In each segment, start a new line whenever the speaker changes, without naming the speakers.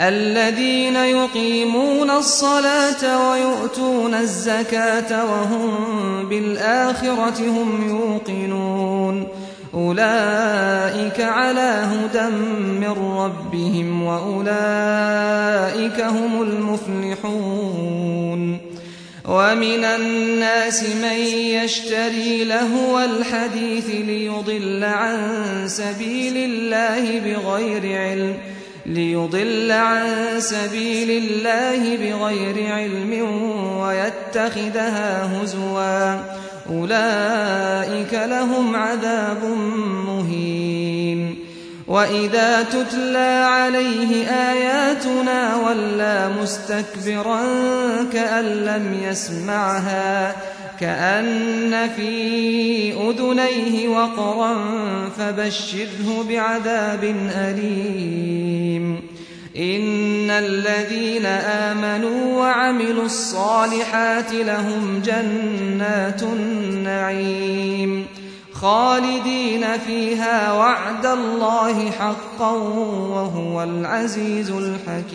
الذين يقيمون الصلاة ويؤتون الزكاة وهم بالآخرة هم يوقنون. أولئك على هدى من ربهم وأولئك هم المفلحون. ومن الناس من يشتري لهو الحديث ليضل عن سبيل الله بغير علم ليضل عن سبيل الله بغير علم ويتخذها هزوا. أولئك لهم عذاب مهين. وإذا تتلى عليه آياتنا ولى مستكبرا كأن لم يسمعها كأن في أذنيه وقرا فبشره بعذاب أليم. إن الذين آمنوا وعملوا الصالحات لهم جنات النعيم. خالدين فيها وعد الله حقا وهو العزيز الحكيم.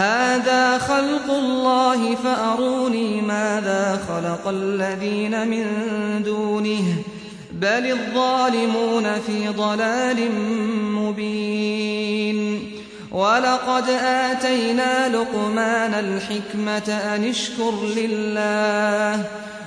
هذا خلق الله فأروني ماذا خلق الذين من دونه بل الظالمون في ضلال مبين. ولقد آتينا لقمان الحكمة أن اشكر لله.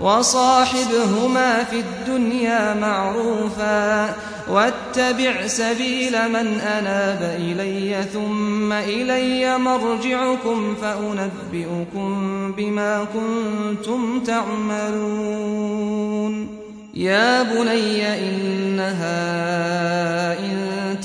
وصاحبهما في الدنيا معروفا واتبع سبيل من أناب إلي ثم إلي مرجعكم فأنبئكم بما كنتم تعملون. يا بني إنها إن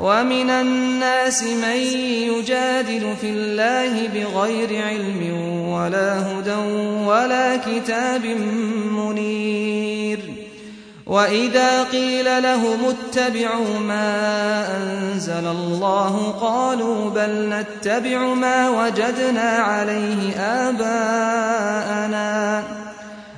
ومن الناس من يجادل في الله بغير علم ولا هدى ولا كتاب منير. وإذا قيل لهم اتبعوا ما أنزل الله قالوا بل نتبع ما وجدنا عليه آباءنا.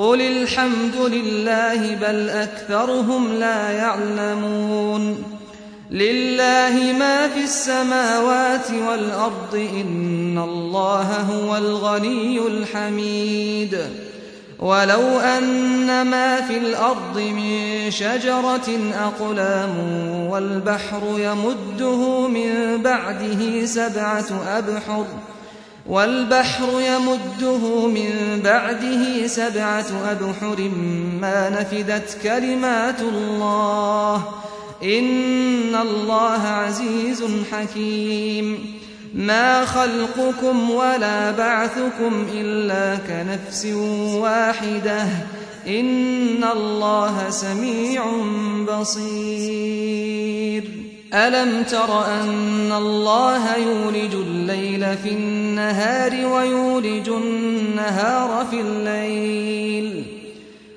قل الحمد لله بل أكثرهم لا يعلمون لله ما في السماوات والأرض إن الله هو الغني الحميد ولو أن ما في الأرض من شجرة أقلام والبحر يمده من بعده سبعة أبحر والبحر يمده من بعده سبعة أبحر ما نفدت كلمات الله. إن الله عزيز حكيم. ما خلقكم ولا بعثكم إلا كنفس واحدة. إن الله سميع بصير. ألم تر أن الله يولج الليل في النهار ويولج النهار في الليل؟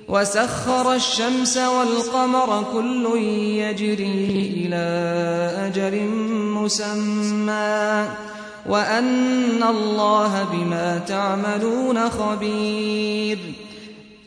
وسخر الشمس والقمر كل يجري إلى أجل مسمى. وأن الله بما تعملون خبير.